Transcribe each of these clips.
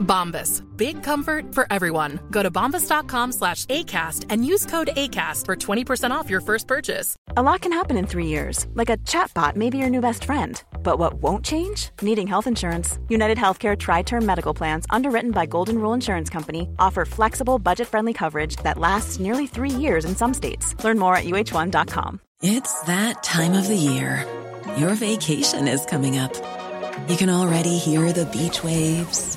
Bombas. Big comfort for everyone. Go to bombas.com slash ACAST and use code ACAST for 20% off your first purchase. A lot can happen in three years, like a chatbot may be your new best friend. But what won't change? Needing health insurance. United Healthcare Tri Term Medical Plans, underwritten by Golden Rule Insurance Company, offer flexible, budget friendly coverage that lasts nearly three years in some states. Learn more at uh1.com. It's that time of the year. Your vacation is coming up. You can already hear the beach waves,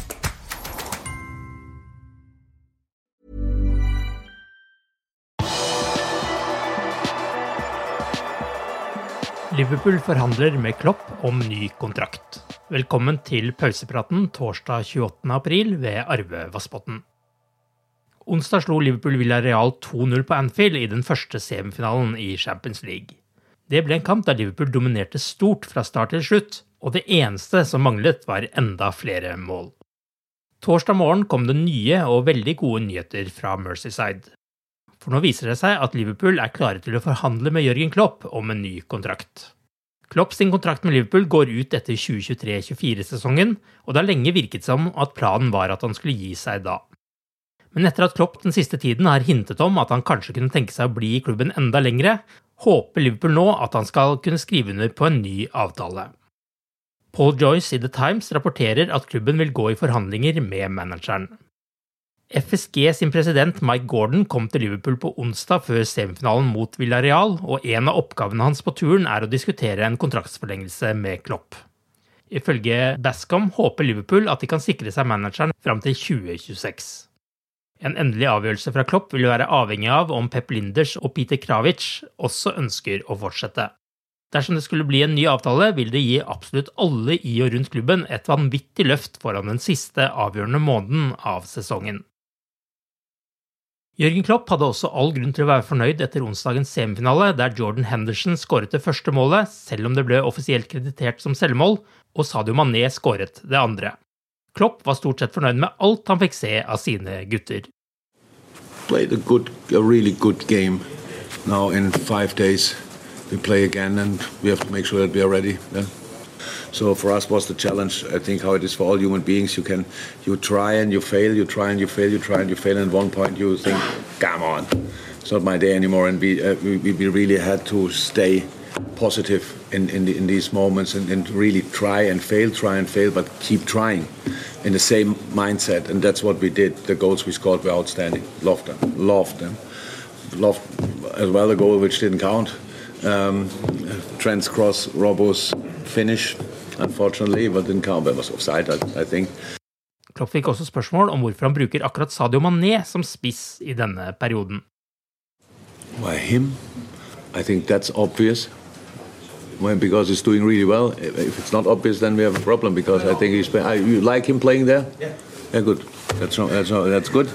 Liverpool forhandler med Klopp om ny kontrakt. Velkommen til pausepraten torsdag 28. april ved Arve Vassbotn. Onsdag slo Liverpool Villarreal 2-0 på Anfield i den første semifinalen i Champions League. Det ble en kamp der Liverpool dominerte stort fra start til slutt, og det eneste som manglet, var enda flere mål. Torsdag morgen kom det nye og veldig gode nyheter fra Mercyside. For nå viser det seg at Liverpool er klare til å forhandle med Jørgen Klopp om en ny kontrakt. Klopp sin kontrakt med Liverpool går ut etter 2023-24-sesongen, og det har lenge virket som at planen var at han skulle gi seg da. Men etter at Klopp den siste tiden har hintet om at han kanskje kunne tenke seg å bli i klubben enda lengre, håper Liverpool nå at han skal kunne skrive under på en ny avtale. Paul Joyce i The Times rapporterer at klubben vil gå i forhandlinger med manageren. FSG sin president Mike Gordon kom til Liverpool på onsdag før semifinalen mot Villarreal, og en av oppgavene hans på turen er å diskutere en kontraktsforlengelse med Klopp. Ifølge Bascom håper Liverpool at de kan sikre seg manageren fram til 2026. En endelig avgjørelse fra Klopp vil være avhengig av om Pep Linders og Peter Kravic også ønsker å fortsette. Dersom det skulle bli en ny avtale, vil det gi absolutt alle i og rundt klubben et vanvittig løft foran den siste avgjørende måneden av sesongen. Jørgen Klopp hadde også all grunn til å være fornøyd etter onsdagens semifinale, der Jordan Henderson skåret det første målet, selv om det ble offisielt kreditert som selvmål, og Sadio Mané skåret det andre. Klopp var stort sett fornøyd med alt han fikk se av sine gutter. played a good, a really good game. Now in five days, we play again, and we have to make sure that we are ready. Yeah. So for us was the challenge. I think how it is for all human beings. You can, you try and you fail, you try and you fail, you try and you fail. And at one point you think, come on, it's not my day anymore. And we uh, we, we really had to stay positive in in, the, in these moments and, and really try and fail, try and fail, but keep trying in the same mindset. And that's what we did. The goals we scored were outstanding. Loved them. Loved them. Loved as well the goal which didn't count. Um, Trent's cross, Robbo's finish, unfortunately, but didn't count. But it was offside, I, I think. Klopp fikk også spørsmål om hvorfor han bruker akkurat Sadio Mané som spiss i denne perioden. Why him? I think that's obvious. Well, because he's doing really well. If if it's not obvious, then we have a problem. Because I think he's. I, you like him playing there? Yeah. Yeah, good. That's not, that's not, that's good.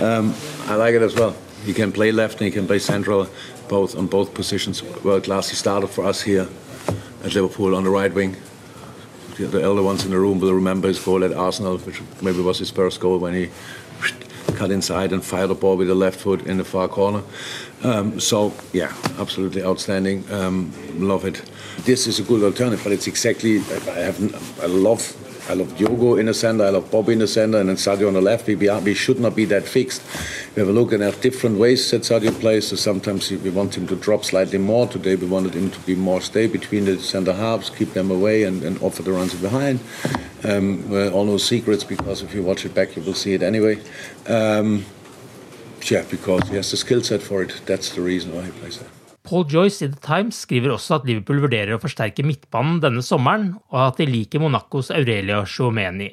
Um, I like it as well. He can play left and he can play central, both on both positions. World class. He started for us here at Liverpool on the right wing. The, elder ones in the room will remember his goal at Arsenal, which maybe was his first goal when he cut inside and fired the ball with the left foot in the far corner. Um, so yeah, absolutely outstanding. Um, love it. This is a good alternative, but it's exactly I have I love I love Diogo in the center, I love Bobby in the center, and then Sadio on the left. We, we should not be that fixed. We have a look and have different ways that Sadio plays. So sometimes we want him to drop slightly more. Today we wanted him to be more stay between the center halves, keep them away, and, and offer the runs behind. Um, all no secrets because if you watch it back, you will see it anyway. Um, yeah, because he has the skill set for it. That's the reason why he plays there. Paul Joyce i The Times skriver også at Liverpool vurderer å forsterke midtbanen denne sommeren, og at de liker Monacos Aurelia Chouameni.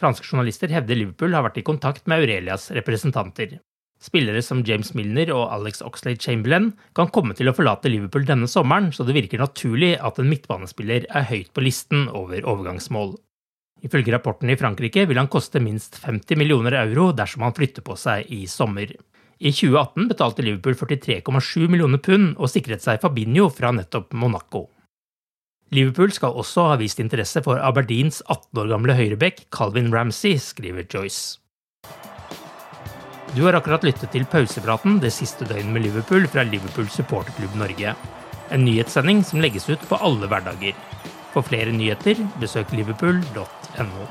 Franske journalister hevder Liverpool har vært i kontakt med Aurelias representanter. Spillere som James Milner og Alex Oxlade Chamberlain kan komme til å forlate Liverpool denne sommeren, så det virker naturlig at en midtbanespiller er høyt på listen over overgangsmål. Ifølge rapporten i Frankrike vil han koste minst 50 millioner euro dersom han flytter på seg i sommer. I 2018 betalte Liverpool 43,7 millioner pund og sikret seg Fabinho fra nettopp Monaco. Liverpool skal også ha vist interesse for Aberdeens 18 år gamle høyrebekk Calvin Ramsey, skriver Joyce. Du har akkurat lyttet til pausepraten det siste døgnet med Liverpool fra Liverpool supporterklubb Norge. En nyhetssending som legges ut på alle hverdager. For flere nyheter, besøk liverpool.no.